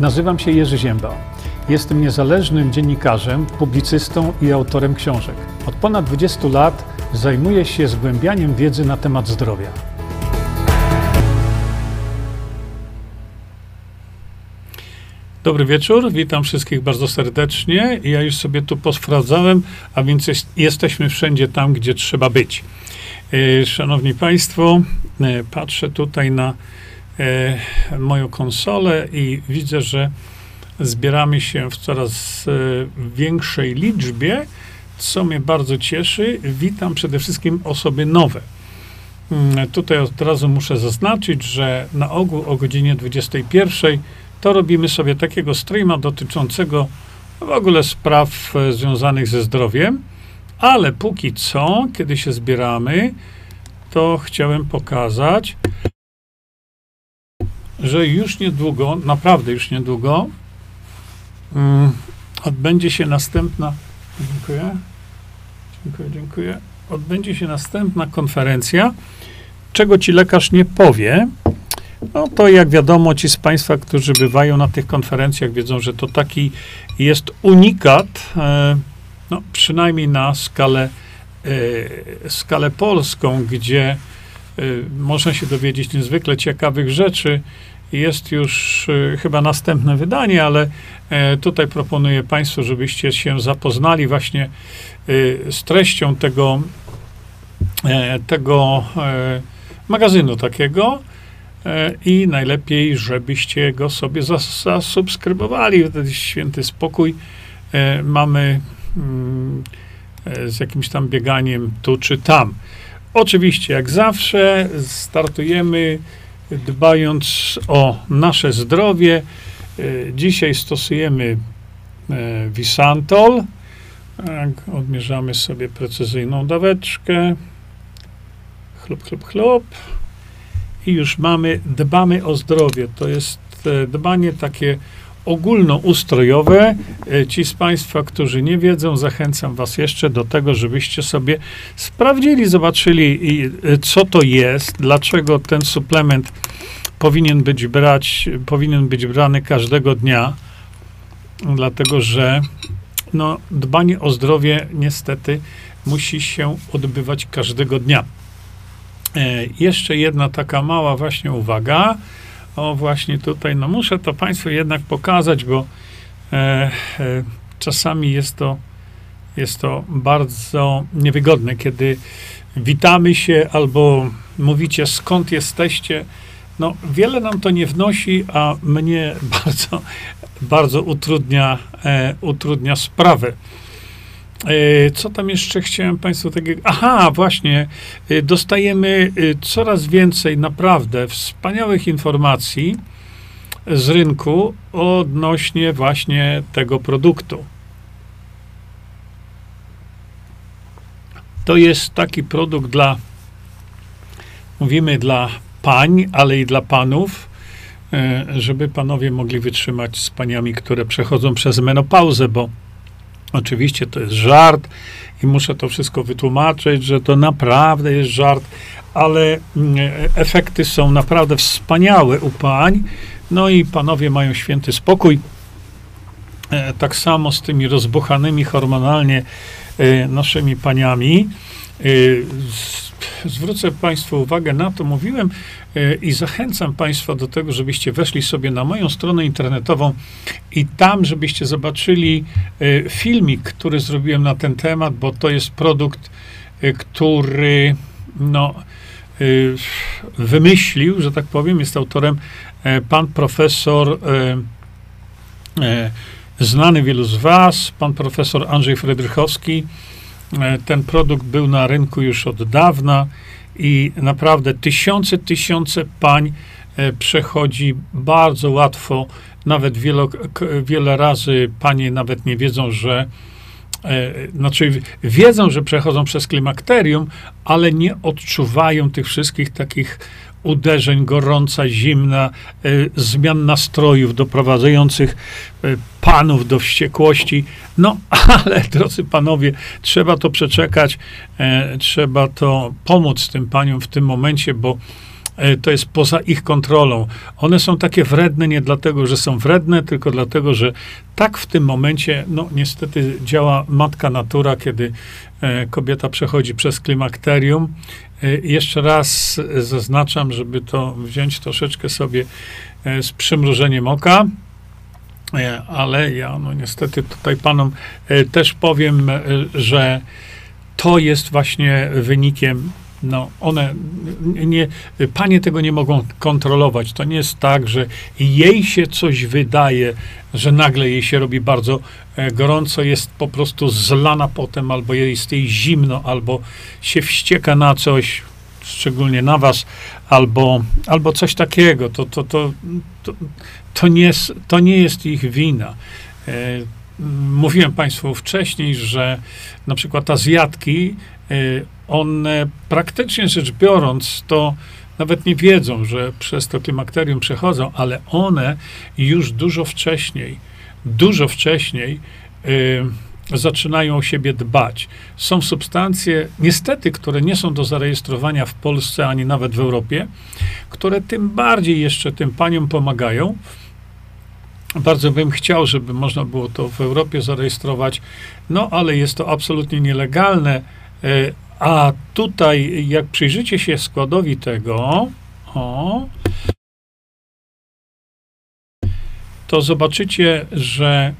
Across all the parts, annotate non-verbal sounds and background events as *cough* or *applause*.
Nazywam się Jerzy Ziemba. Jestem niezależnym dziennikarzem, publicystą i autorem książek. Od ponad 20 lat zajmuję się zgłębianiem wiedzy na temat zdrowia. Dobry wieczór, witam wszystkich bardzo serdecznie. Ja już sobie tu posprawdzałem, a więc jest, jesteśmy wszędzie tam, gdzie trzeba być. E, szanowni Państwo, e, patrzę tutaj na moją konsolę i widzę, że zbieramy się w coraz większej liczbie, co mnie bardzo cieszy. Witam przede wszystkim osoby nowe. Mm, tutaj od razu muszę zaznaczyć, że na ogół o godzinie 21 to robimy sobie takiego streama dotyczącego w ogóle spraw związanych ze zdrowiem. Ale póki co, kiedy się zbieramy, to chciałem pokazać, że już niedługo, naprawdę już niedługo, um, odbędzie się następna. Dziękuję. Dziękuję, dziękuję. Odbędzie się następna konferencja. Czego ci lekarz nie powie, no to jak wiadomo, ci z Państwa, którzy bywają na tych konferencjach, wiedzą, że to taki jest unikat. E, no, przynajmniej na skalę, e, skalę polską, gdzie można się dowiedzieć niezwykle ciekawych rzeczy. Jest już e, chyba następne wydanie, ale e, tutaj proponuję Państwu, żebyście się zapoznali właśnie e, z treścią tego, e, tego magazynu takiego. I najlepiej, żebyście go sobie zasubskrybowali. Wtedy święty spokój mamy Mm, e, z jakimś tam bieganiem tu czy tam. Oczywiście, jak zawsze, startujemy dbając o nasze zdrowie. E, dzisiaj stosujemy e, Visantol. Odmierzamy sobie precyzyjną daweczkę. Chlup, chlup, chlup. I już mamy, dbamy o zdrowie. To jest dbanie takie ogólnoustrojowe. E, ci z Państwa, którzy nie wiedzą, zachęcam Was jeszcze do tego, żebyście sobie sprawdzili, zobaczyli, e, co to jest, dlaczego ten suplement powinien być brać, powinien być brany każdego dnia, dlatego że no, dbanie o zdrowie niestety musi się odbywać każdego dnia. E, jeszcze jedna taka mała właśnie uwaga. O, właśnie tutaj, no muszę to Państwu jednak pokazać, bo e, e, czasami jest to, jest to bardzo niewygodne, kiedy witamy się albo mówicie skąd jesteście. No, wiele nam to nie wnosi, a mnie *laughs* bardzo, bardzo utrudnia, e, utrudnia sprawę. E, co tam jeszcze chciałem Państwu takiego. Aha, właśnie. E, dostajemy e, coraz więcej naprawdę wspaniałych informacji z rynku odnośnie właśnie tego produktu. To jest taki produkt dla, mówimy dla pań, ale i dla panów, żeby panowie mogli wytrzymać z paniami, które przechodzą przez menopauzę, bo Oczywiście to jest żart i muszę to wszystko wytłumaczyć, że to naprawdę jest żart, ale mm, efekty są naprawdę wspaniałe u pań. No i panowie mają święty spokój. E, tak samo z tymi rozbuchanymi hormonalnie e, naszymi paniami. E, zwrócę Państwu uwagę na to, mówiłem e, i zachęcam Państwa do tego, żebyście weszli sobie na moją stronę internetową i tam, żebyście zobaczyli e, filmik, który zrobiłem na ten temat, bo to jest produkt, e, który no, wymyślił, że tak powiem, jest autorem pan profesor znany wielu z Was, pan profesor Andrzej Frydrychowski, E, ten produkt był na rynku już od dawna i naprawdę tysiące, tysiące pań e, przechodzi bardzo łatwo. Nawet wiele, wiele razy panie nawet nie wiedzą, że e, znaczy wiedzą, że przechodzą przez klimakterium, ale nie odczuwają tych wszystkich takich uderzeń, gorąca, zimna, y, zmian nastrojów doprowadzających y, panów do wściekłości. No, *laughs* ale drodzy panowie, trzeba to przeczekać, y, trzeba to pomóc tym paniom w tym momencie, bo e, to jest poza ich kontrolą. One są takie wredne nie dlatego, że są wredne, tylko dlatego, że tak w tym momencie, no niestety działa matka natura, kiedy e, kobieta przechodzi przez klimakterium. E, jeszcze raz zaznaczam, żeby to wziąć troszeczkę sobie z przymrużeniem oka, ale ja no niestety tutaj panom też powiem, że to jest właśnie wynikiem no, one nie, panie tego nie mogą kontrolować. To nie jest tak, że jej się coś wydaje, że nagle jej się robi bardzo e, gorąco, jest po prostu zlana potem, albo jest jej zimno, albo się wścieka na coś, szczególnie na was, albo, albo coś takiego. To, to, to, to, to, nie, jest, to nie jest ich wina. E, mówiłem Państwu wcześniej, że na przykład Azjatki Y, one praktycznie rzecz biorąc, to nawet nie wiedzą, że przez to klimakterium przechodzą, ale one już dużo wcześniej, dużo wcześniej y, zaczynają o siebie dbać. Są substancje, niestety, które nie są do zarejestrowania w Polsce ani nawet w Europie, które tym bardziej jeszcze tym paniom pomagają. Bardzo bym chciał, żeby można było to w Europie zarejestrować, no ale jest to absolutnie nielegalne E, a tutaj, jak przyjrzycie się składowi tego, o, to zobaczycie, że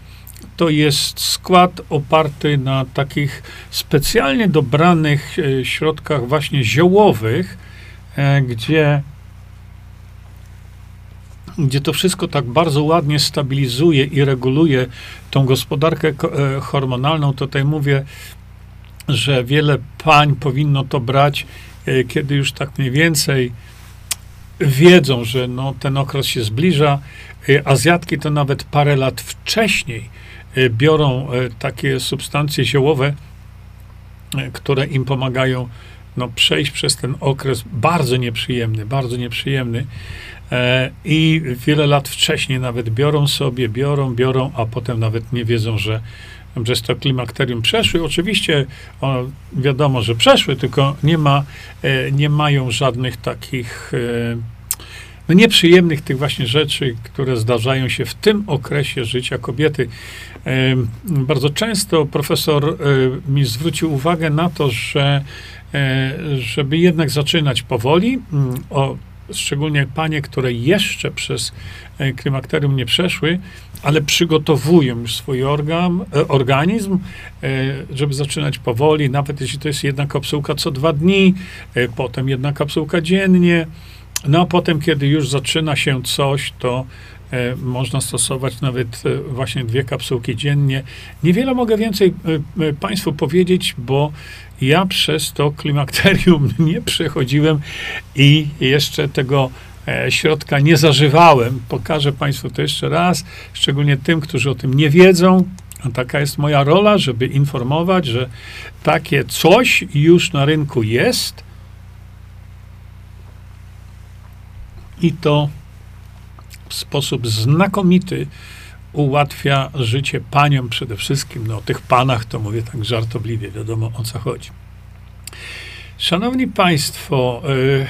to jest skład oparty na takich specjalnie dobranych e, środkach właśnie ziołowych, e, gdzie, gdzie to wszystko tak bardzo ładnie stabilizuje i reguluje tą gospodarkę hormonalną. Tutaj mówię że wiele pań powinno to brać, e, kiedy już tak mniej więcej wiedzą, że no, ten okres się zbliża. E, Azjatki to nawet parę lat wcześniej e, biorą takie substancje ziołowe, które im pomagają no, przejść przez ten okres bardzo nieprzyjemny, bardzo nieprzyjemny. I wiele lat wcześniej nawet biorą sobie, biorą, biorą, a potem nawet nie wiedzą, że przez to klimakterium przeszły. Oczywiście o, wiadomo, że przeszły, tylko nie, ma, e, nie mają żadnych takich e, no nieprzyjemnych tych właśnie rzeczy, które zdarzają się w tym okresie życia kobiety. E, bardzo często profesor mi zwrócił uwagę na to, że żeby jednak zaczynać powoli, o, szczególnie panie, które jeszcze przez klimakterium nie przeszły, ale przygotowują już swój organ, e, organizm, e, żeby zaczynać powoli, nawet jeśli to jest jedna kapsułka co dwa dni, e, potem jedna kapsułka dziennie. No a potem, kiedy już zaczyna się coś, to można stosować nawet właśnie dwie kapsułki dziennie. Niewiele mogę więcej Państwu powiedzieć, bo ja przez to klimakterium *laughs* nie przechodziłem i jeszcze tego E, środka nie zażywałem. Pokażę Państwu to jeszcze raz, szczególnie tym, którzy o tym nie wiedzą. A taka jest moja rola, żeby informować, że takie coś już na rynku jest. I to sposób znakomity ułatwia życie paniom przede wszystkim. No, o tych panach to mówię tak żartobliwie, wiadomo o co chodzi. Szanowni Państwo, yy,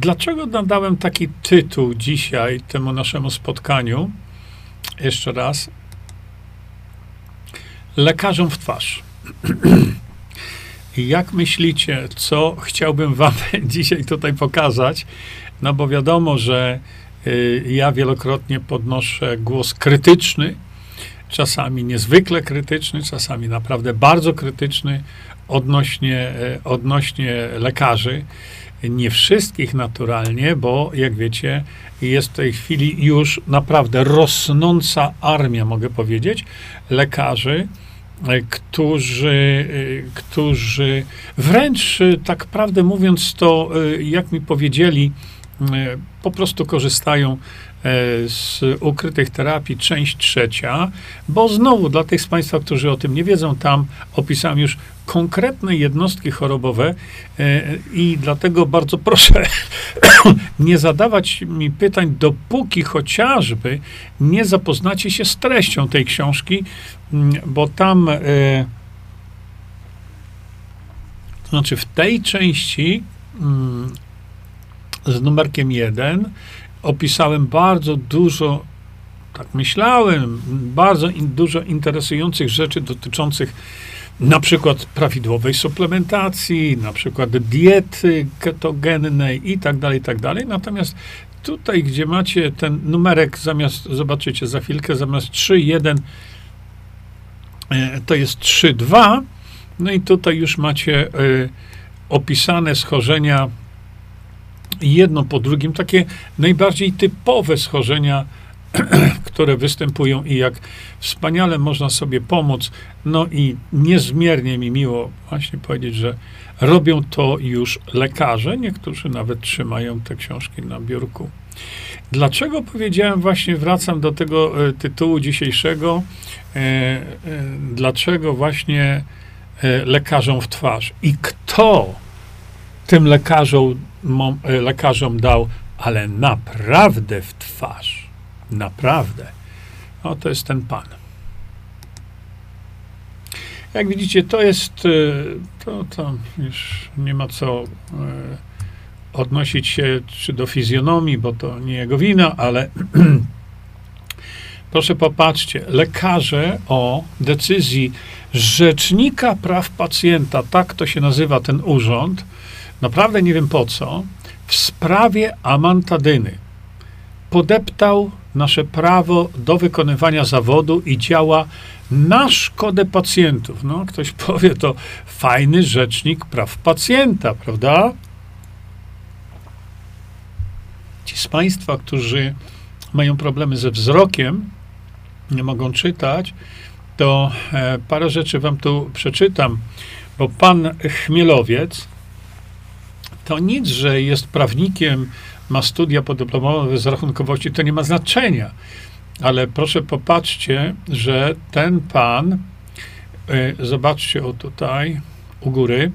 Dlaczego nadałem taki tytuł dzisiaj temu naszemu spotkaniu? Jeszcze raz. Lekarzom w twarz. *clears throat* Jak myślicie, co chciałbym Wam *laughs* dzisiaj tutaj pokazać? No bo wiadomo, że y, ja wielokrotnie podnoszę głos krytyczny, czasami niezwykle krytyczny, czasami naprawdę bardzo krytyczny odnośnie, y, odnośnie lekarzy. Nie wszystkich naturalnie, bo jak wiecie, jest w tej chwili już naprawdę rosnąca armia, mogę powiedzieć, lekarzy, e, którzy, e, którzy wręcz, e, tak prawdę mówiąc, to jak mi powiedzieli, po prostu korzystają z ukrytych terapii, część trzecia, bo znowu dla tych z Państwa, którzy o tym nie wiedzą, tam opisałem już konkretne jednostki chorobowe e, i dlatego bardzo proszę *coughs* nie zadawać mi pytań, dopóki chociażby nie zapoznacie się z treścią tej książki, bo tam, e, to znaczy w tej części, z numerkiem 1 opisałem bardzo dużo, tak myślałem, bardzo in, dużo interesujących rzeczy dotyczących na przykład prawidłowej suplementacji, na przykład diety ketogennej i tak dalej, i tak dalej. Natomiast tutaj, gdzie macie ten numerek, zamiast, zobaczycie za chwilkę, zamiast 3, 1, e, to jest 3, 2. No i tutaj już macie e, opisane schorzenia jedno po drugim, takie najbardziej typowe schorzenia, *clears throat* które występują i jak wspaniale można sobie pomóc. No i niezmiernie mi miło właśnie powiedzieć, że robią to już lekarze. Niektórzy nawet trzymają te książki na biurku. Dlaczego powiedziałem właśnie, wracam do tego e, tytułu dzisiejszego, e, e, dlaczego właśnie e, lekarzom w twarz i kto tym lekarzom, lekarzom dał, ale naprawdę w twarz. Naprawdę. O, to jest ten pan. Jak widzicie, to jest, e, to, to już nie ma co e, odnosić się czy do fizjonomii, bo to nie jego wina, ale *clears throat* proszę popatrzcie, lekarze o decyzji Rzecznika Praw Pacjenta, tak to się nazywa ten urząd, naprawdę nie wiem po co, w sprawie amantadyny podeptał nasze prawo do wykonywania zawodu i działa na szkodę pacjentów. No, ktoś *laughs* powie, to fajny rzecznik praw pacjenta, prawda? Ci z Państwa, którzy mają problemy ze wzrokiem, nie mogą czytać, to e, parę rzeczy Wam tu przeczytam, bo pan Chmielowiec to nic, że jest prawnikiem, ma studia podyplomowe z rachunkowości, to nie ma znaczenia. Ale proszę popatrzcie, że ten pan, y, zobaczcie o tutaj, u góry,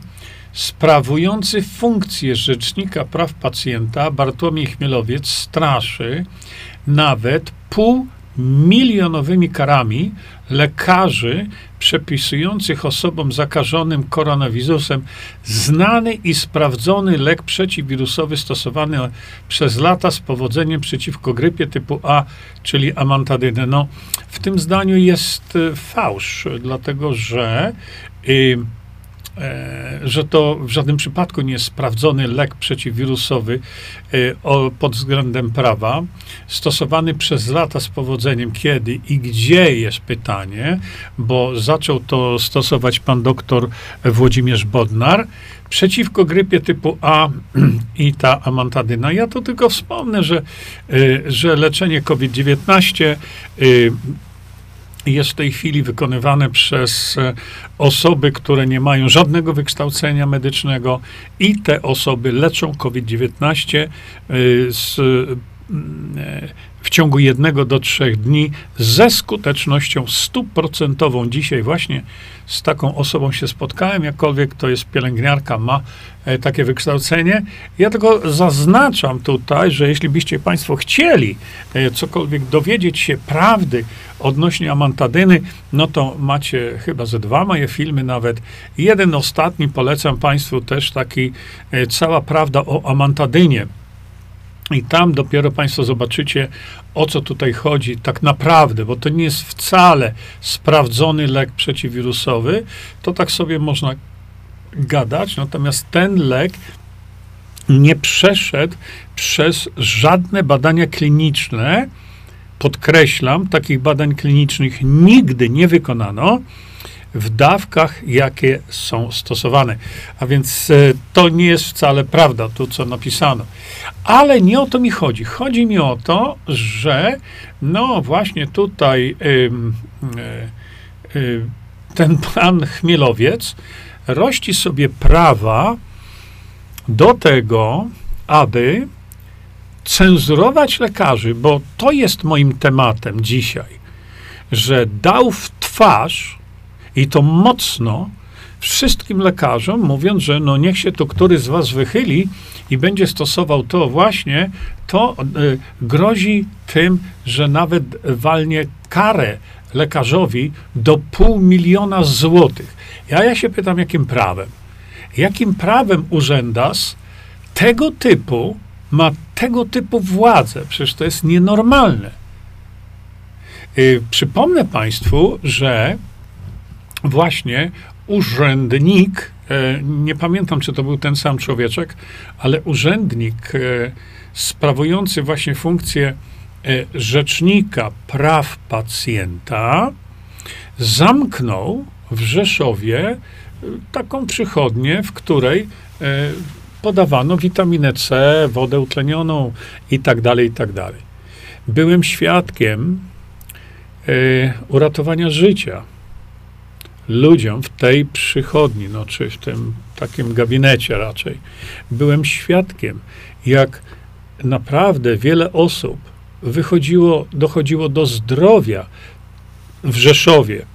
sprawujący funkcję Rzecznika Praw Pacjenta, Bartłomiej Chmielowiec, straszy nawet pół milionowymi karami lekarzy przepisujących osobom zakażonym koronawirusem znany i sprawdzony lek przeciwwirusowy stosowany przez lata z powodzeniem przeciwko grypie typu A, czyli amantadynę. No, w tym zdaniu jest y, fałsz, dlatego że y, E, że to w żadnym przypadku nie jest sprawdzony lek przeciwwirusowy e, pod względem prawa, stosowany przez lata z powodzeniem. Kiedy i gdzie jest pytanie, bo zaczął to stosować pan doktor Włodzimierz Bodnar przeciwko grypie typu A *clears throat* i ta amantadyna. Ja to tylko wspomnę, że, e, że leczenie COVID-19 jest w tej chwili wykonywane przez e, osoby, które nie mają żadnego wykształcenia medycznego i te osoby leczą COVID-19 e, z e, w ciągu jednego do trzech dni ze skutecznością stuprocentową. Dzisiaj właśnie z taką osobą się spotkałem, jakkolwiek to jest pielęgniarka, ma e, takie wykształcenie. Ja tylko zaznaczam tutaj, że jeśli byście Państwo chcieli e, cokolwiek dowiedzieć się prawdy odnośnie amantadyny, no to macie chyba ze dwa moje filmy nawet. Jeden ostatni polecam Państwu też taki e, cała prawda o amantadynie. I tam dopiero Państwo zobaczycie, o co tutaj chodzi tak naprawdę, bo to nie jest wcale sprawdzony lek przeciwwirusowy. To tak sobie można gadać, natomiast ten lek nie przeszedł przez żadne badania kliniczne. Podkreślam, takich badań klinicznych nigdy nie wykonano w dawkach, jakie są stosowane. A więc e, to nie jest wcale prawda, to co napisano. Ale nie o to mi chodzi. Chodzi mi o to, że no właśnie tutaj y, y, y, ten pan Chmielowiec rości sobie prawa do tego, aby cenzurować lekarzy, bo to jest moim tematem dzisiaj, że dał w twarz i to mocno wszystkim lekarzom, mówiąc, że no niech się to któryś z was wychyli i będzie stosował to właśnie, to y, grozi tym, że nawet walnie karę lekarzowi do pół miliona złotych. Ja, ja się pytam, jakim prawem? Jakim prawem urzędas tego typu ma tego typu władzę. Przecież to jest nienormalne. Yy, przypomnę Państwu, że właśnie urzędnik, yy, nie pamiętam, czy to był ten sam człowieczek, ale urzędnik yy, sprawujący właśnie funkcję yy, rzecznika praw pacjenta zamknął w Rzeszowie taką przychodnię, w której podawano witaminę C, wodę utlenioną i tak dalej, i tak dalej. Byłem świadkiem uratowania życia ludziom w tej przychodni, no, czy w tym takim gabinecie raczej. Byłem świadkiem, jak naprawdę wiele osób wychodziło, dochodziło do zdrowia w Rzeszowie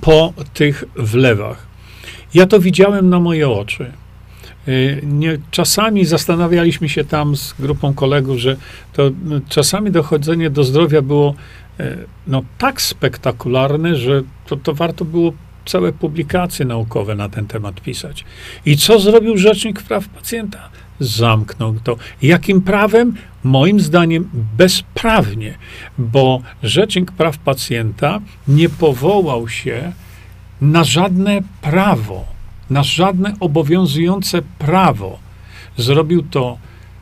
po tych wlewach. Ja to widziałem na moje oczy. Y, nie, czasami zastanawialiśmy się tam z grupą kolegów, że to no, czasami dochodzenie do zdrowia było y, no, tak spektakularne, że to, to warto było całe publikacje naukowe na ten temat pisać. I co zrobił Rzecznik Praw Pacjenta? Zamknął to. Jakim prawem? Moim zdaniem bezprawnie, bo Rzecznik Praw Pacjenta nie powołał się na żadne prawo na żadne obowiązujące prawo. Zrobił to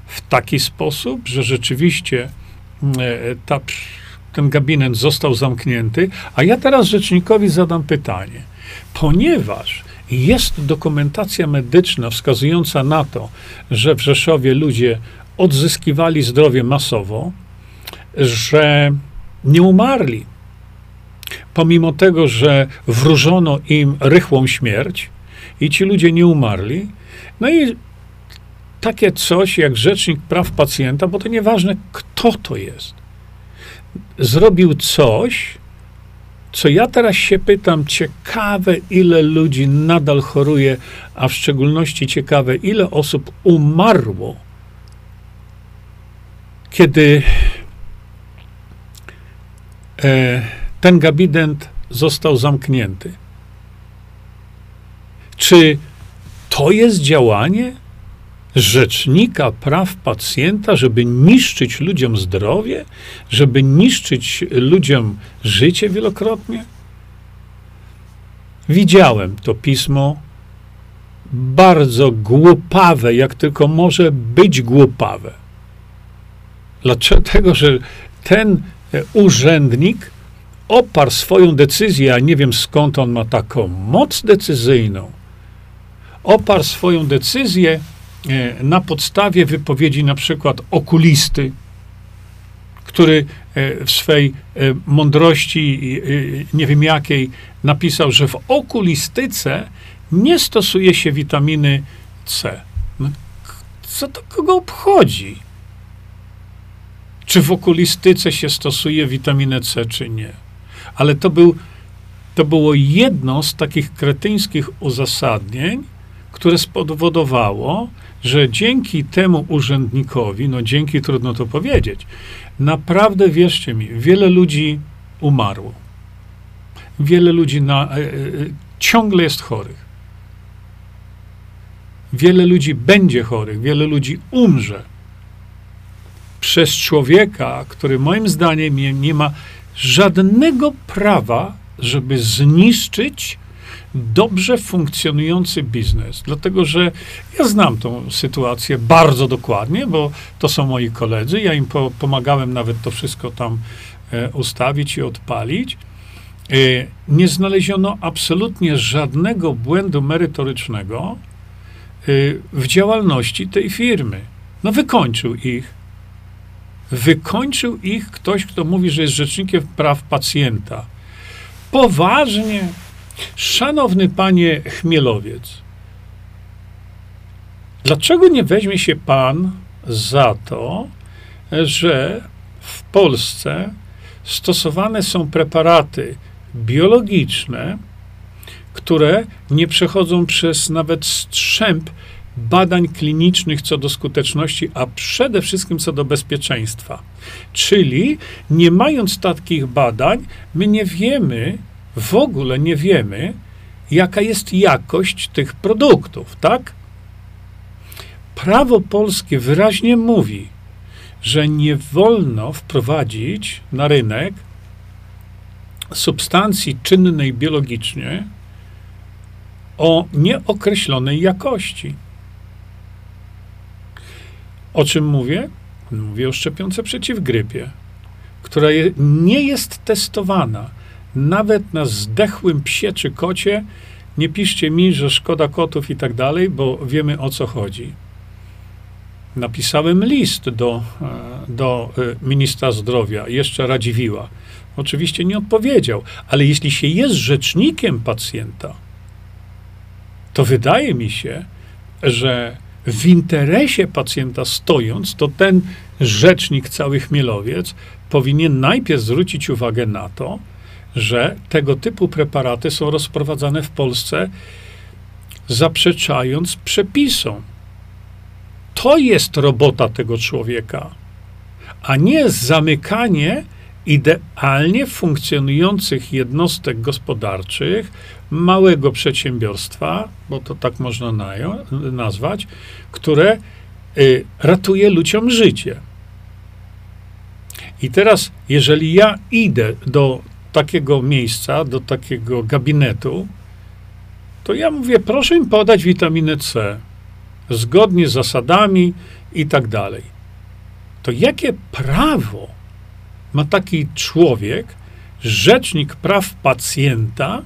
w taki sposób, że rzeczywiście mm, e, ta, ten gabinet został zamknięty. A ja teraz rzecznikowi zadam pytanie. Ponieważ jest dokumentacja medyczna wskazująca na to, że w Rzeszowie ludzie odzyskiwali zdrowie masowo, że nie umarli, pomimo tego, że wróżono im rychłą śmierć, i ci ludzie nie umarli. No i takie coś jak Rzecznik Praw Pacjenta, bo to nieważne, kto to jest, zrobił coś, co ja teraz się pytam, ciekawe, ile ludzi nadal choruje, a w szczególności ciekawe, ile osób umarło, kiedy e, ten gabinet został zamknięty. Czy to jest działanie rzecznika praw pacjenta, żeby niszczyć ludziom zdrowie, żeby niszczyć ludziom życie wielokrotnie? Widziałem to pismo, bardzo głupawe, jak tylko może być głupawe. Dlatego, że ten urzędnik oparł swoją decyzję, a nie wiem skąd on ma taką moc decyzyjną, oparł swoją decyzję e, na podstawie wypowiedzi na przykład okulisty, który e, w swej e, mądrości, nie wiem jakiej, napisał, że w okulistyce nie stosuje się witaminy C. No, co to kogo obchodzi? Czy w okulistyce się stosuje witaminę C, czy nie? Ale to, był, to było jedno z takich kretyńskich uzasadnień, które spowodowało, że dzięki temu urzędnikowi, no dzięki trudno to powiedzieć, naprawdę wierzcie mi, wiele ludzi umarło. Wiele ludzi na, e, e, ciągle jest chorych. Wiele ludzi będzie chorych, wiele ludzi umrze przez człowieka, który moim zdaniem nie, nie ma żadnego prawa, żeby zniszczyć dobrze funkcjonujący biznes. Dlatego, że ja znam tą sytuację bardzo dokładnie, bo to są moi koledzy. Ja im po, pomagałem nawet to wszystko tam e, ustawić i odpalić. E, nie znaleziono absolutnie żadnego błędu merytorycznego e, w działalności tej firmy. No, wykończył ich. Wykończył ich ktoś, kto mówi, że jest rzecznikiem praw pacjenta. Poważnie Szanowny panie Chmielowiec, dlaczego nie weźmie się pan za to, że w Polsce stosowane są preparaty biologiczne, które nie przechodzą przez nawet strzęp badań klinicznych co do skuteczności, a przede wszystkim co do bezpieczeństwa. Czyli nie mając takich badań, my nie wiemy, w ogóle nie wiemy, jaka jest jakość tych produktów, tak? prawo polskie wyraźnie mówi, że nie wolno wprowadzić na rynek substancji czynnej biologicznie o nieokreślonej jakości. O czym mówię? Mówię o szczepionce przeciw grypie, która nie jest testowana. Nawet na zdechłym psie czy kocie nie piszcie mi, że szkoda kotów i tak dalej, bo wiemy o co chodzi. Napisałem list do, e, do e, ministra zdrowia, jeszcze Radziwiła. Oczywiście nie odpowiedział, ale jeśli się jest rzecznikiem pacjenta, to wydaje mi się, że w interesie pacjenta stojąc, to ten rzecznik, cały chmielowiec, powinien najpierw zwrócić uwagę na to, że tego typu preparaty są rozprowadzane w Polsce, zaprzeczając przepisom. To jest robota tego człowieka, a nie zamykanie idealnie funkcjonujących jednostek gospodarczych, małego przedsiębiorstwa, bo to tak można nazwać, które y, ratuje ludziom życie. I teraz, jeżeli ja idę do takiego miejsca, do takiego gabinetu, to ja mówię, proszę mi podać witaminę C, zgodnie z zasadami i tak dalej. To jakie prawo ma taki człowiek, rzecznik praw pacjenta,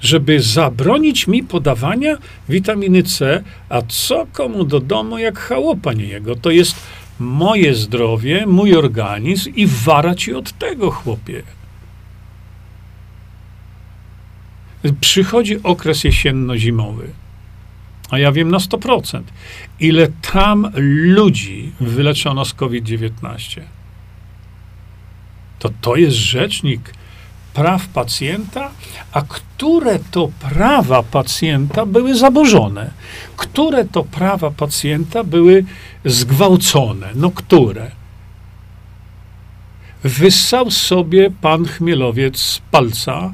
żeby zabronić mi podawania witaminy C, a co komu do domu jak chałopa nie jego? To jest moje zdrowie, mój organizm i wara ci od tego, chłopie. Przychodzi okres jesienno-zimowy, a ja wiem na 100%, ile tam ludzi wyleczono z COVID-19. To to jest rzecznik praw pacjenta, a które to prawa pacjenta były zaburzone? Które to prawa pacjenta były zgwałcone? No które? Wyssał sobie pan Chmielowiec palca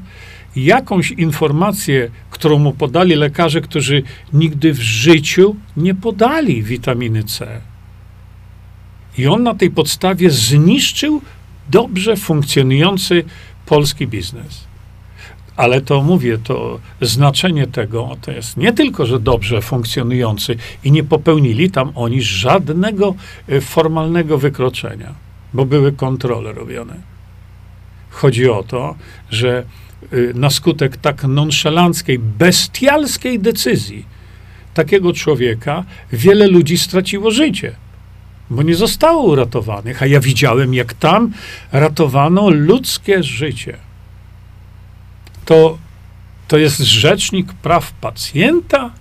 jakąś informację, którą mu podali lekarze, którzy nigdy w życiu nie podali witaminy C. I on na tej podstawie zniszczył dobrze funkcjonujący polski biznes. Ale to mówię, to znaczenie tego to jest nie tylko, że dobrze funkcjonujący i nie popełnili tam oni żadnego e, formalnego wykroczenia, bo były kontrole robione. Chodzi o to, że na skutek tak nonszalanckiej, bestialskiej decyzji takiego człowieka wiele ludzi straciło życie bo nie zostało uratowanych, a ja widziałem, jak tam ratowano ludzkie życie. To, to jest rzecznik praw pacjenta,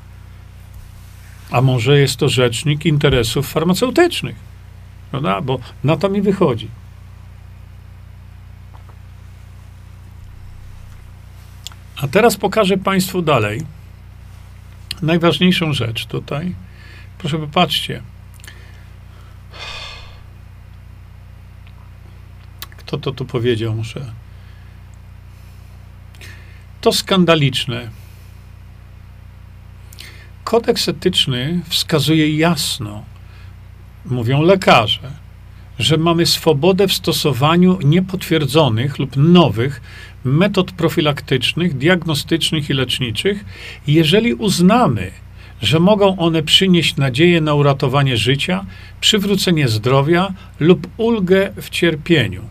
a może jest to rzecznik interesów farmaceutycznych, prawda? bo na to mi wychodzi. A teraz pokażę Państwu dalej najważniejszą rzecz tutaj. Proszę popatrzcie. Kto to tu powiedział? Muszę. To skandaliczne. Kodeks etyczny wskazuje jasno, mówią lekarze, że mamy swobodę w stosowaniu niepotwierdzonych lub nowych metod profilaktycznych, diagnostycznych i leczniczych, jeżeli uznamy, że mogą one przynieść nadzieję na uratowanie życia, przywrócenie zdrowia lub ulgę w cierpieniu.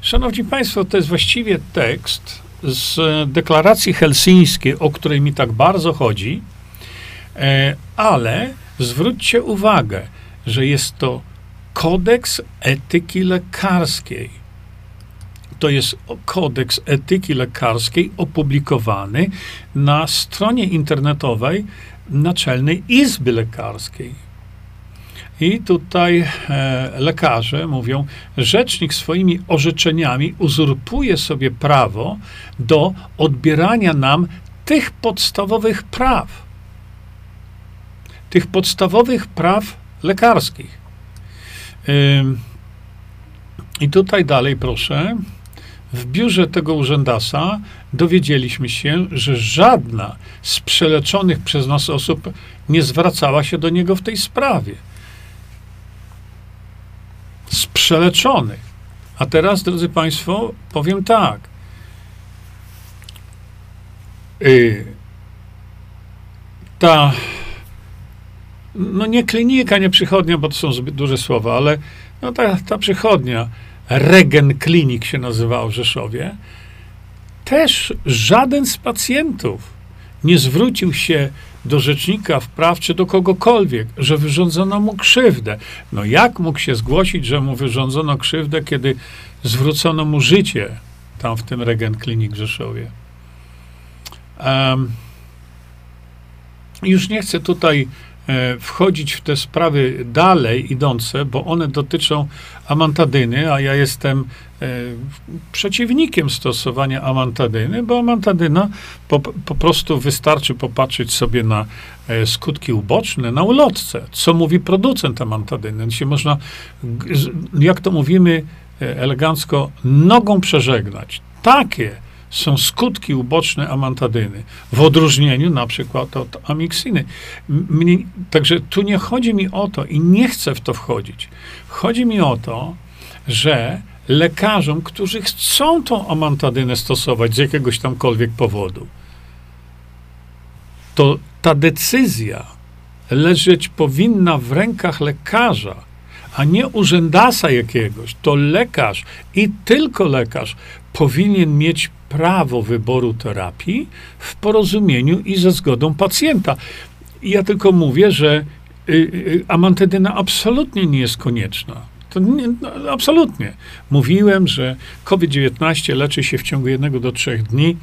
Szanowni Państwo, to jest właściwie tekst z deklaracji helsińskiej, o której mi tak bardzo chodzi, e, ale zwróćcie uwagę, że jest to kodeks etyki lekarskiej. To jest kodeks etyki lekarskiej opublikowany na stronie internetowej Naczelnej Izby Lekarskiej. I tutaj e, lekarze mówią, rzecznik swoimi orzeczeniami uzurpuje sobie prawo do odbierania nam tych podstawowych praw. Tych podstawowych praw lekarskich. I tutaj dalej proszę. w biurze tego urzędasa dowiedzieliśmy się, że żadna z przeleczonych przez nas osób nie zwracała się do niego w tej sprawie. Z przeleczonych. A teraz, drodzy Państwo, powiem tak. Yy, ta, no nie klinika, nie przychodnia, bo to są zbyt duże słowa, ale no ta, ta przychodnia, Regen Klinik się nazywał w Rzeszowie, też żaden z pacjentów nie zwrócił się do rzecznika wpraw czy do kogokolwiek, że wyrządzono mu krzywdę. No jak mógł się zgłosić, że mu wyrządzono krzywdę, kiedy zwrócono mu życie tam w tym Regen Klinik w Rzeszowie? Um, już nie chcę tutaj wchodzić w te sprawy dalej idące, bo one dotyczą amantadyny, a ja jestem e, przeciwnikiem stosowania amantadyny, bo amantadyna po, po prostu wystarczy popatrzeć sobie na e, skutki uboczne na ulotce. Co mówi producent amantadyny? Się można, jak to mówimy elegancko, nogą przeżegnać. Takie są skutki uboczne amantadyny, w odróżnieniu na przykład od amiksiny. Mnie, także tu nie chodzi mi o to i nie chcę w to wchodzić. Chodzi mi o to, że lekarzom, którzy chcą tą amantadynę stosować z jakiegoś tamkolwiek powodu, to ta decyzja leżeć powinna w rękach lekarza, a nie urzędasa jakiegoś. To lekarz i tylko lekarz powinien mieć prawo wyboru terapii w porozumieniu i ze zgodą pacjenta. Ja tylko mówię, że y, y, amantedyna absolutnie nie jest konieczna. To nie, no, absolutnie. Mówiłem, że COVID-19 leczy się w ciągu jednego do trzech dni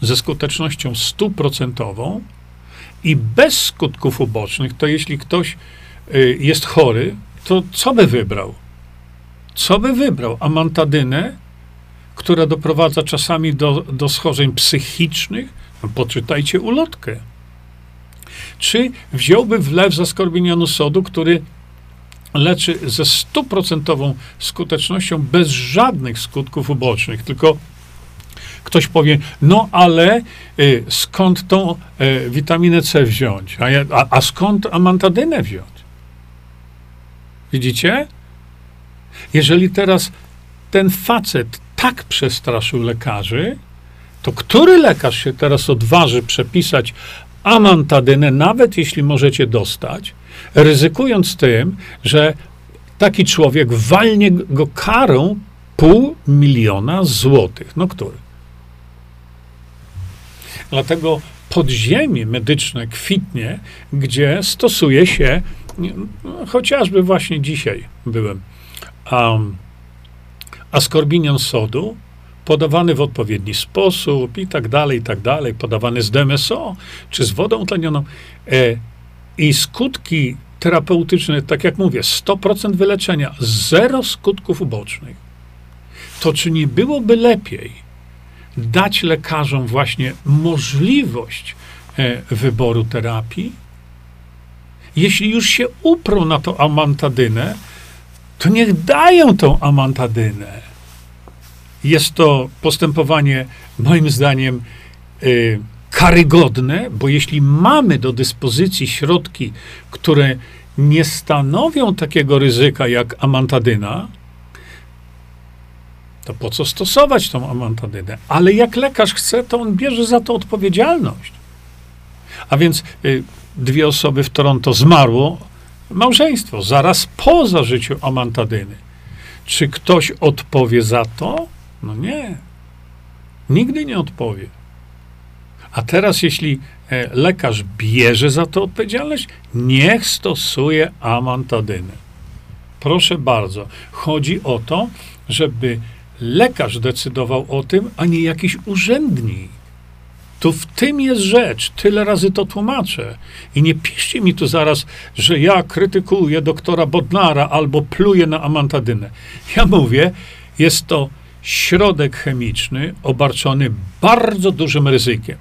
ze skutecznością stuprocentową i bez skutków ubocznych, to jeśli ktoś y, jest chory, to co by wybrał? Co by wybrał? Amantadynę która doprowadza czasami do, do schorzeń psychicznych, no poczytajcie ulotkę. Czy wziąłby wlew zaskorbinianu sodu, który leczy ze stuprocentową skutecznością bez żadnych skutków ubocznych, tylko ktoś powie, no ale y, skąd tą y, witaminę C wziąć? A, a, a skąd amantadynę wziąć? Widzicie? Jeżeli teraz ten facet tak przestraszył lekarzy, to który lekarz się teraz odważy przepisać amantadynę, nawet jeśli możecie dostać, ryzykując tym, że taki człowiek walnie go karą pół miliona złotych. No który? Dlatego podziemie medyczne kwitnie, gdzie stosuje się, no, chociażby właśnie dzisiaj byłem, um, askorbinion sodu podawany w odpowiedni sposób i tak dalej, i tak dalej, podawany z DMSO czy z wodą tlenioną. E, I skutki terapeutyczne, tak jak mówię, 100% wyleczenia, zero skutków ubocznych. To czy nie byłoby lepiej dać lekarzom właśnie możliwość e, wyboru terapii? Jeśli już się uprą na to amantadynę, to niech dają tą amantadynę. Jest to postępowanie, moim zdaniem, y, karygodne, bo jeśli mamy do dyspozycji środki, które nie stanowią takiego ryzyka jak amantadyna, to po co stosować tą amantadynę? Ale jak lekarz chce, to on bierze za to odpowiedzialność. A więc y, dwie osoby w Toronto zmarło małżeństwo, zaraz po zażyciu amantadyny. Czy ktoś odpowie za to? No nie. Nigdy nie odpowie. A teraz, jeśli e, lekarz bierze za to odpowiedzialność, niech stosuje amantadynę. Proszę bardzo. Chodzi o to, żeby lekarz decydował o tym, a nie jakiś urzędnik. To w tym jest rzecz. Tyle razy to tłumaczę. I nie piszcie mi tu zaraz, że ja krytykuję doktora Bodnara albo pluję na amantadynę. Ja mówię, jest to środek chemiczny obarczony bardzo dużym ryzykiem.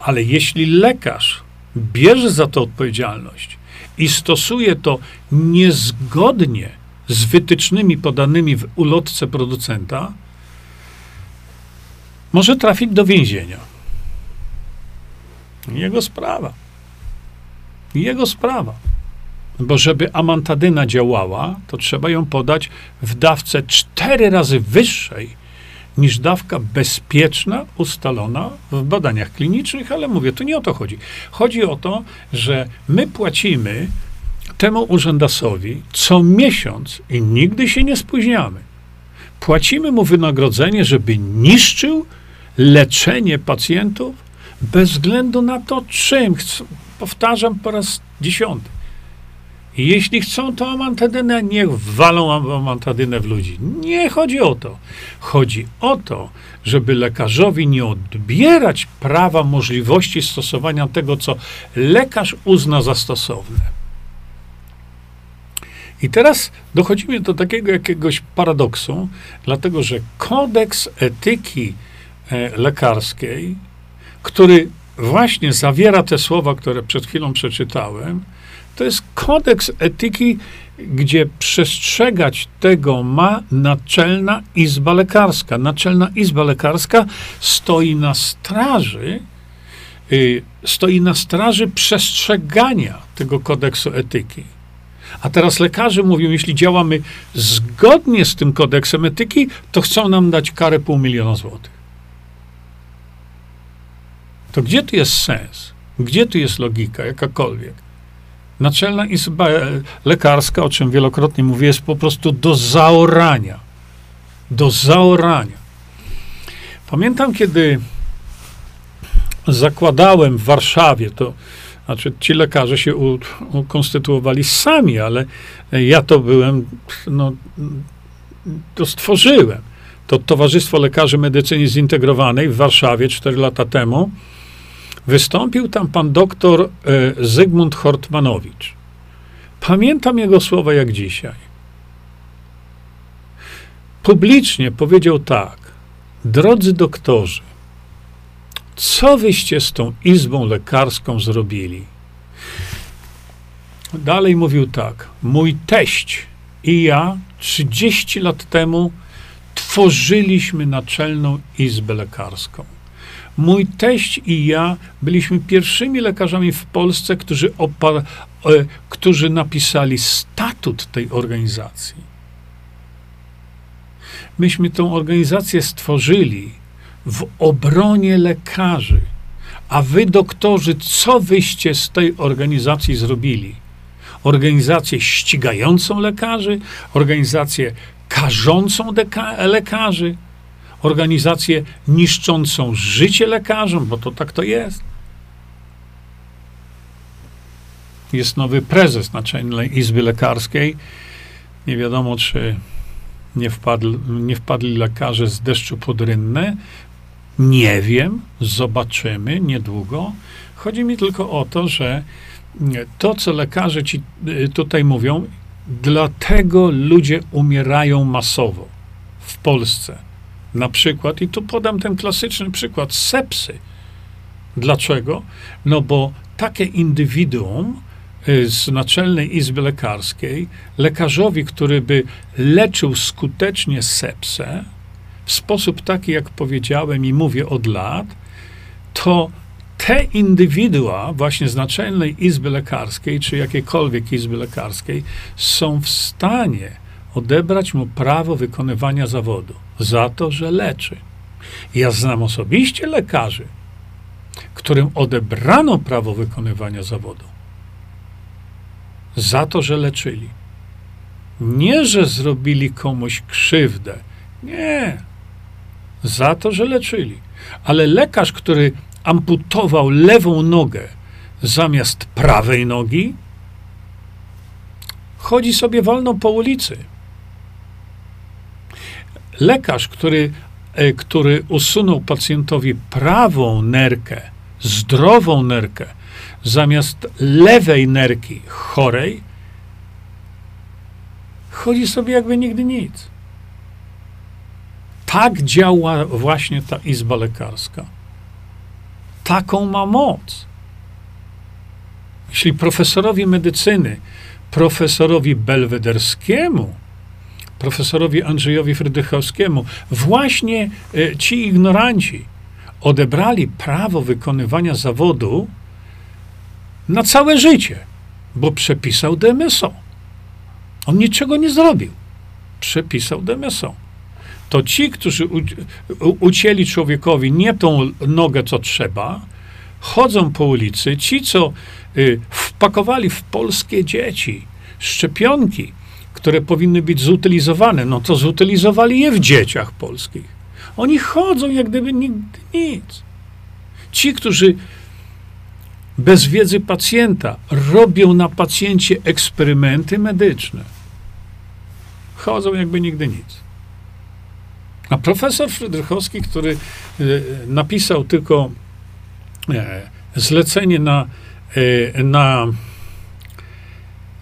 Ale jeśli lekarz bierze za to odpowiedzialność i stosuje to niezgodnie z wytycznymi podanymi w ulotce producenta, może trafić do więzienia. Jego sprawa. Jego sprawa. Bo żeby amantadyna działała, to trzeba ją podać w dawce cztery razy wyższej niż dawka bezpieczna, ustalona w badaniach klinicznych, ale mówię, tu nie o to chodzi. Chodzi o to, że my płacimy temu urzędasowi co miesiąc i nigdy się nie spóźniamy. Płacimy mu wynagrodzenie, żeby niszczył leczenie pacjentów bez względu na to, czym. Powtarzam po raz dziesiąty. Jeśli chcą to amantadynę, niech walą amantadynę w ludzi. Nie chodzi o to. Chodzi o to, żeby lekarzowi nie odbierać prawa, możliwości stosowania tego, co lekarz uzna za stosowne. I teraz dochodzimy do takiego jakiegoś paradoksu, dlatego że kodeks etyki lekarskiej, który właśnie zawiera te słowa, które przed chwilą przeczytałem, to jest kodeks etyki, gdzie przestrzegać tego ma Naczelna Izba Lekarska. Naczelna Izba Lekarska stoi na straży, y, stoi na straży przestrzegania tego kodeksu etyki. A teraz lekarze mówią, jeśli działamy zgodnie z tym kodeksem etyki, to chcą nam dać karę pół miliona złotych. To gdzie tu jest sens? Gdzie tu jest logika, jakakolwiek? Naczelna Izba Lekarska, o czym wielokrotnie mówię, jest po prostu do zaorania. Do zaorania. Pamiętam, kiedy zakładałem w Warszawie, to znaczy ci lekarze się ukonstytuowali sami, ale ja to byłem, no, to stworzyłem. To Towarzystwo Lekarzy Medycyny Zintegrowanej w Warszawie 4 lata temu Wystąpił tam pan doktor e, Zygmunt Hortmanowicz. Pamiętam jego słowa jak dzisiaj. Publicznie powiedział tak: Drodzy doktorzy, co wyście z tą izbą lekarską zrobili? Dalej mówił tak: Mój teść i ja 30 lat temu tworzyliśmy naczelną izbę lekarską. Mój teść i ja byliśmy pierwszymi lekarzami w Polsce, którzy, opar, e, którzy napisali statut tej organizacji. Myśmy tę organizację stworzyli w obronie lekarzy. A wy, doktorzy, co wyście z tej organizacji zrobili? Organizację ścigającą lekarzy, organizację karzącą lekarzy, organizację niszczącą życie lekarzom, bo to tak to jest. Jest nowy prezes Naczelnej Izby Lekarskiej. Nie wiadomo, czy nie, wpadł, nie wpadli lekarze z deszczu pod rynnę. Nie wiem, zobaczymy niedługo. Chodzi mi tylko o to, że to, co lekarze ci y, tutaj mówią, dlatego ludzie umierają masowo w Polsce na przykład, i tu podam ten klasyczny przykład sepsy. Dlaczego? No bo takie indywiduum y, z Naczelnej Izby Lekarskiej, lekarzowi, który by leczył skutecznie sepsę, w sposób taki, jak powiedziałem i mówię od lat, to te indywidua właśnie z Naczelnej Izby Lekarskiej, czy jakiejkolwiek Izby Lekarskiej, są w stanie odebrać mu prawo wykonywania zawodu za to, że leczy. Ja znam osobiście lekarzy, którym odebrano prawo wykonywania zawodu za to, że leczyli. Nie, że zrobili komuś krzywdę. Nie. Za to, że leczyli. Ale lekarz, który amputował lewą nogę zamiast prawej nogi, chodzi sobie wolno po ulicy. Lekarz, który, e, który usunął pacjentowi prawą nerkę, zdrową nerkę, zamiast lewej nerki chorej, chodzi sobie jakby nigdy nic. Tak działa właśnie ta izba lekarska. Taką ma moc. Jeśli profesorowi medycyny, profesorowi belwederskiemu profesorowi Andrzejowi Frydrychowskiemu, właśnie e, ci ignoranci odebrali prawo wykonywania zawodu na całe życie, bo przepisał DMSO. On niczego nie zrobił. Przepisał DMSO. To ci, którzy ucięli człowiekowi nie tą nogę, co trzeba, chodzą po ulicy, ci, co y, wpakowali w polskie dzieci szczepionki, które powinny być zutylizowane, no to zutylizowali je w dzieciach polskich. Oni chodzą jak gdyby nigdy nic. Ci, którzy bez wiedzy pacjenta robią na pacjencie eksperymenty medyczne, chodzą jakby nigdy nic. A profesor Frydrychowski, który y, napisał tylko e, zlecenie na, e, na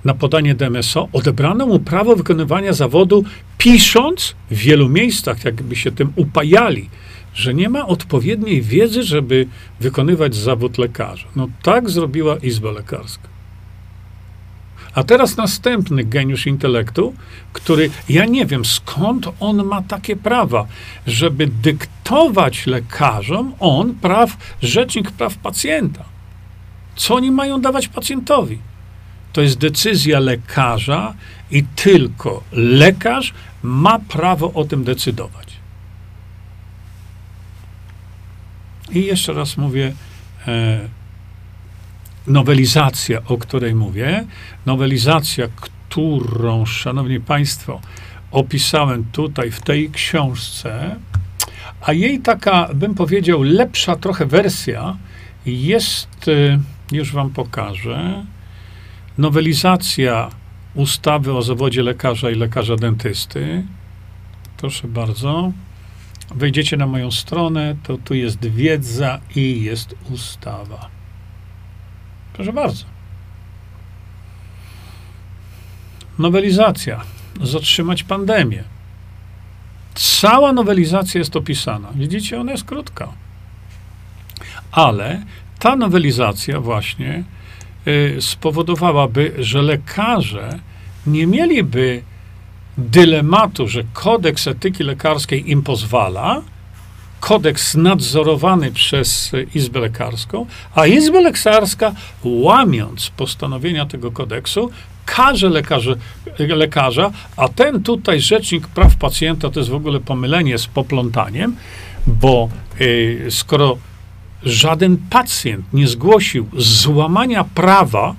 na podanie DMSO, odebrano mu prawo wykonywania zawodu, pisząc w wielu miejscach, jakby się tym upajali, że nie ma odpowiedniej wiedzy, żeby wykonywać zawód lekarza. No tak zrobiła Izba Lekarska. A teraz następny geniusz intelektu, który ja nie wiem skąd on ma takie prawa, żeby dyktować lekarzom on praw, rzecznik praw pacjenta. Co oni mają dawać pacjentowi? To jest decyzja lekarza i tylko lekarz ma prawo o tym decydować. I jeszcze raz mówię, e, nowelizacja, o której mówię, nowelizacja, którą, szanowni państwo, opisałem tutaj w tej książce, a jej taka, bym powiedział, lepsza trochę wersja jest, e, już wam pokażę, nowelizacja ustawy o zawodzie lekarza i lekarza dentysty. Proszę bardzo. Wejdziecie na moją stronę, to tu jest wiedza i jest ustawa. Proszę bardzo. Nowelizacja. Zatrzymać pandemię. Cała nowelizacja jest opisana. Widzicie, ona jest krótka. Ale ta nowelizacja właśnie spowodowałaby, że lekarze nie mieliby dylematu, że kodeks etyki lekarskiej im pozwala, kodeks nadzorowany przez Izbę Lekarską, a Izba Lekarska, łamiąc postanowienia tego kodeksu, każe lekarze, lekarza, a ten tutaj rzecznik praw pacjenta to jest w ogóle pomylenie z poplątaniem, bo y, skoro żaden pacjent nie zgłosił złamania prawa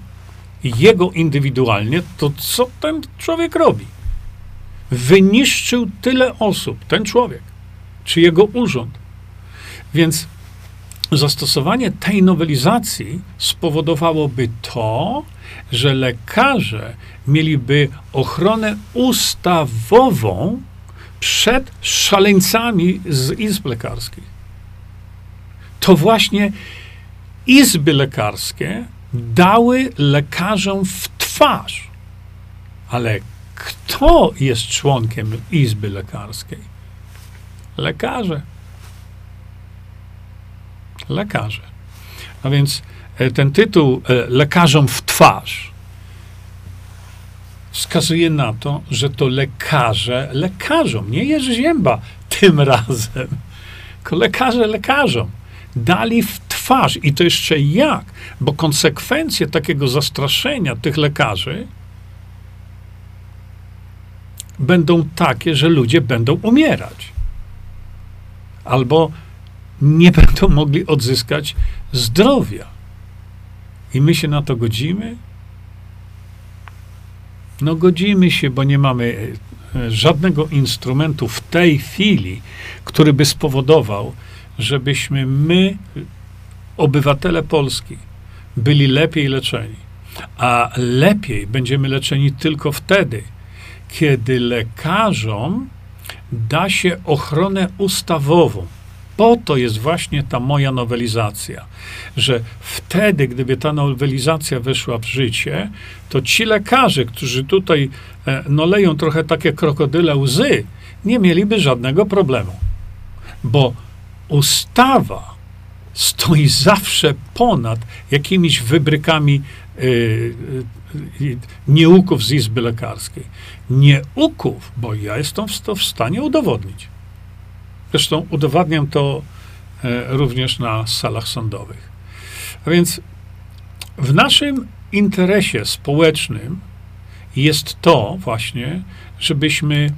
jego indywidualnie, to co ten człowiek robi? Wyniszczył tyle osób, ten człowiek, czy jego urząd. Więc zastosowanie tej nowelizacji spowodowałoby to, że lekarze mieliby ochronę ustawową przed szaleńcami z izb lekarskich to właśnie izby lekarskie dały lekarzom w twarz. Ale kto jest członkiem izby lekarskiej? Lekarze. Lekarze. A więc e, ten tytuł e, Lekarzom w twarz wskazuje na to, że to lekarze lekarzom, nie Jerzy Zięba tym *laughs* razem, tylko lekarze lekarzom dali w twarz i to jeszcze jak, bo konsekwencje takiego zastraszenia tych lekarzy będą takie, że ludzie będą umierać. Albo nie będą mogli odzyskać zdrowia. I my się na to godzimy? No godzimy się, bo nie mamy e, żadnego instrumentu w tej chwili, który by spowodował, żebyśmy my, obywatele Polski, byli lepiej leczeni. A lepiej będziemy leczeni tylko wtedy, kiedy lekarzom da się ochronę ustawową. Po to jest właśnie ta moja nowelizacja, że wtedy, gdyby ta nowelizacja weszła w życie, to ci lekarze, którzy tutaj e, no, leją trochę takie krokodyle łzy, nie mieliby żadnego problemu. Bo ustawa stoi zawsze ponad jakimiś wybrykami yy, yy, nieuków z Izby Lekarskiej. Nieuków, bo ja jestem to w stanie udowodnić. Zresztą udowadniam to e, również na salach sądowych. A więc w naszym interesie społecznym jest to właśnie, żebyśmy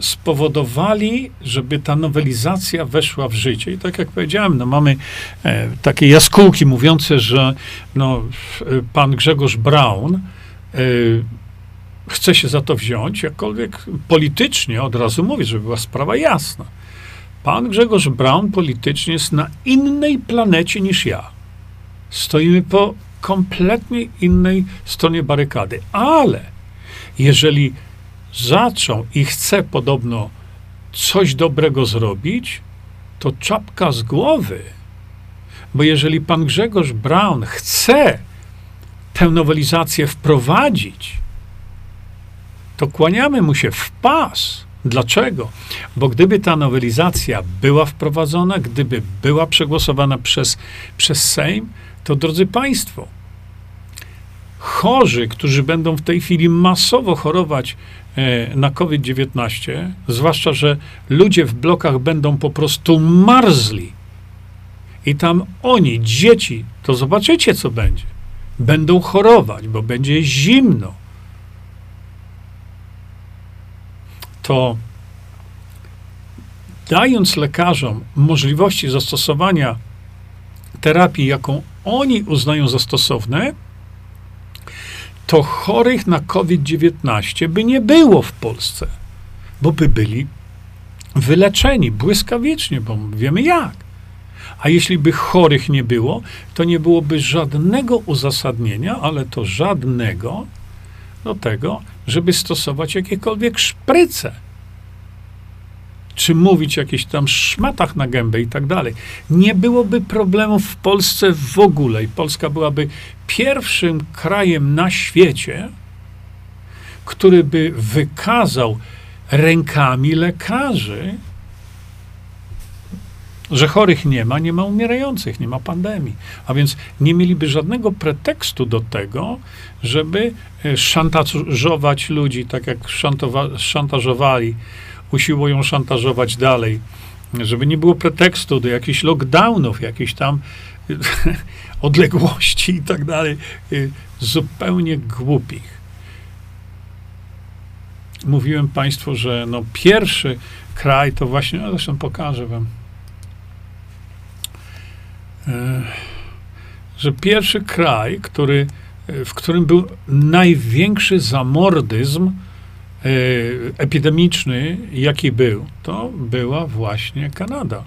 spowodowali, żeby ta nowelizacja weszła w życie. I tak jak powiedziałem, no mamy e, takie jaskółki mówiące, że no, pan Grzegorz Braun e, chce się za to wziąć, jakkolwiek politycznie od razu mówię, żeby była sprawa jasna. Pan Grzegorz Braun politycznie jest na innej planecie niż ja. Stoimy po kompletnie innej stronie barykady. Ale jeżeli zaczął i chce podobno coś dobrego zrobić, to czapka z głowy. Bo jeżeli pan Grzegorz Braun chce tę nowelizację wprowadzić, to kłaniamy mu się w pas. Dlaczego? Bo gdyby ta nowelizacja była wprowadzona, gdyby była przegłosowana przez, przez Sejm, to drodzy Państwo, chorzy, którzy będą w tej chwili masowo chorować na COVID-19, zwłaszcza, że ludzie w blokach będą po prostu marzli. I tam oni, dzieci, to zobaczycie, co będzie. Będą chorować, bo będzie zimno. To dając lekarzom możliwości zastosowania terapii, jaką oni uznają za stosowne, to chorych na COVID-19 by nie było w Polsce, bo by byli wyleczeni błyskawicznie, bo wiemy jak. A jeśli by chorych nie było, to nie byłoby żadnego uzasadnienia, ale to żadnego do tego, żeby stosować jakiekolwiek szpryce czy mówić o jakichś tam szmatach na gębę i tak dalej. Nie byłoby problemów w Polsce w ogóle i Polska byłaby pierwszym krajem na świecie, który by wykazał rękami lekarzy, że chorych nie ma, nie ma umierających, nie ma pandemii. A więc nie mieliby żadnego pretekstu do tego, żeby e, szantażować ludzi, tak jak szantażowali usiłują szantażować dalej, żeby nie było pretekstu do jakichś lockdownów, jakichś tam *laughs* odległości i tak dalej, y, zupełnie głupich. Mówiłem Państwu, że no pierwszy kraj to właśnie, no zresztą pokażę Wam, e, że pierwszy kraj, który, w którym był największy zamordyzm, epidemiczny, jaki był, to była właśnie Kanada.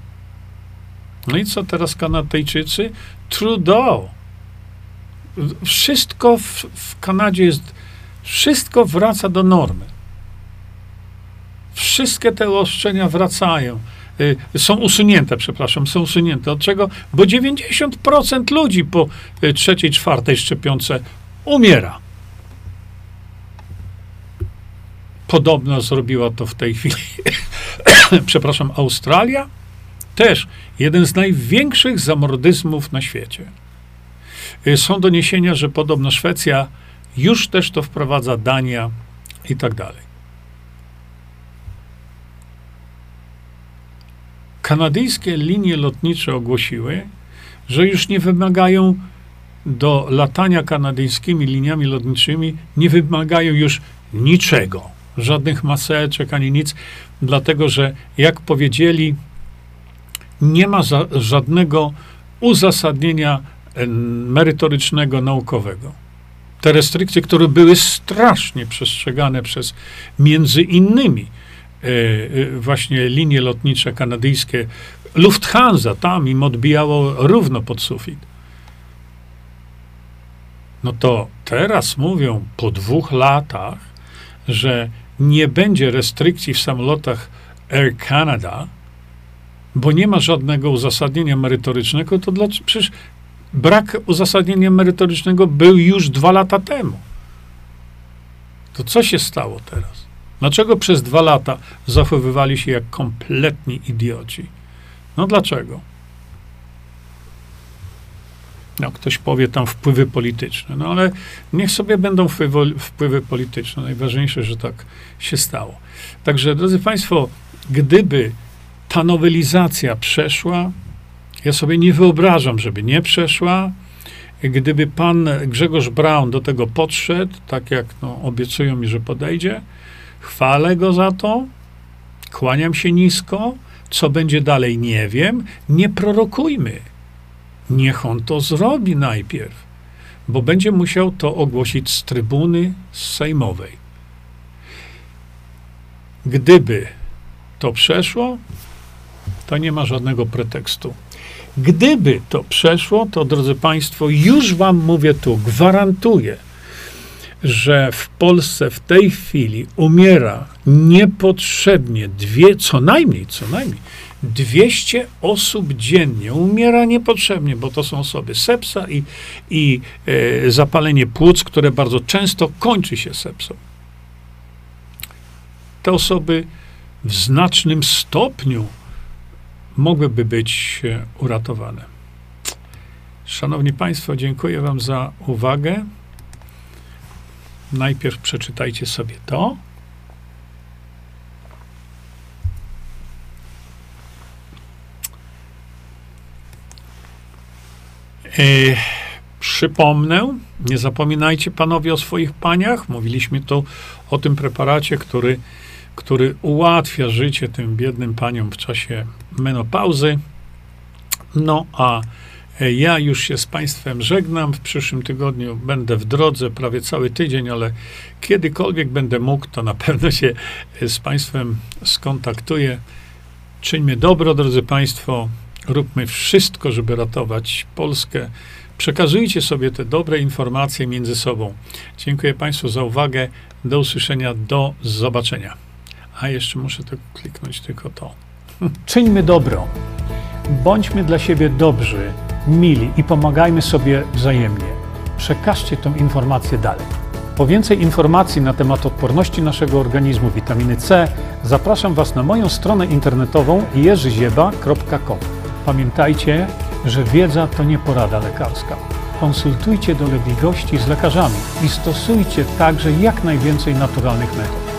No i co teraz Kanadyjczycy? Trudeau. Wszystko w, w Kanadzie jest, wszystko wraca do normy. Wszystkie te oszczenia wracają. E, są usunięte, przepraszam, są usunięte. Od czego? Bo 90% ludzi po e, trzeciej, czwartej szczepionce umiera. Podobno zrobiła to w tej chwili, *coughs* przepraszam, Australia. Też jeden z największych zamordyzmów na świecie. Y, są doniesienia, że podobno Szwecja już też to wprowadza, Dania i tak dalej. Kanadyjskie linie lotnicze ogłosiły, że już nie wymagają do latania kanadyjskimi liniami lotniczymi, nie wymagają już niczego żadnych maseczek ani nic, dlatego że, jak powiedzieli, nie ma za, żadnego uzasadnienia merytorycznego, naukowego. Te restrykcje, które były strasznie przestrzegane przez między innymi e, e, właśnie linie lotnicze kanadyjskie, Lufthansa tam im odbijało równo pod sufit. No to teraz mówią po dwóch latach, że nie będzie restrykcji w samolotach Air Canada, bo nie ma żadnego uzasadnienia merytorycznego, to dlaczego? Przecież brak uzasadnienia merytorycznego był już dwa lata temu. To co się stało teraz? Dlaczego przez dwa lata zachowywali się jak kompletni idioci? No dlaczego? No, ktoś powie tam wpływy polityczne, no ale niech sobie będą wpływy, wpływy polityczne. Najważniejsze, że tak się stało. Także, drodzy Państwo, gdyby ta nowelizacja przeszła, ja sobie nie wyobrażam, żeby nie przeszła. Gdyby pan Grzegorz Braun do tego podszedł, tak jak no, obiecują mi, że podejdzie, chwalę go za to, kłaniam się nisko. Co będzie dalej, nie wiem. Nie prorokujmy. Niech on to zrobi najpierw, bo będzie musiał to ogłosić z trybuny sejmowej. Gdyby to przeszło, to nie ma żadnego pretekstu. Gdyby to przeszło, to drodzy Państwo, już Wam mówię tu, gwarantuję, że w Polsce w tej chwili umiera niepotrzebnie dwie, co najmniej, co najmniej 200 osób dziennie umiera niepotrzebnie, bo to są osoby sepsa i, i e, zapalenie płuc, które bardzo często kończy się sepsą. Te osoby w znacznym stopniu mogłyby być e, uratowane. Szanowni Państwo, dziękuję Wam za uwagę. Najpierw przeczytajcie sobie to. E, przypomnę, nie zapominajcie panowie o swoich paniach. Mówiliśmy tu o tym preparacie, który, który ułatwia życie tym biednym paniom w czasie menopauzy. No a ja już się z Państwem żegnam. W przyszłym tygodniu będę w drodze prawie cały tydzień, ale kiedykolwiek będę mógł, to na *laughs* pewno się z Państwem skontaktuję. Czyńmy dobro, drodzy Państwo. Róbmy wszystko, żeby ratować Polskę. Przekazujcie sobie te dobre informacje między sobą. Dziękuję Państwu za uwagę. Do usłyszenia, do zobaczenia. A jeszcze muszę to kliknąć tylko to. *laughs* Czyńmy dobro. Bądźmy dla siebie dobrzy, mili i pomagajmy sobie wzajemnie. Przekażcie tę informację dalej. Po więcej informacji na temat odporności naszego organizmu witaminy C zapraszam Was na moją stronę internetową jerzyzieba.com. Pamiętajcie, że wiedza to nie porada lekarska. Konsultujcie dolegliwości z lekarzami i stosujcie także jak najwięcej naturalnych metod.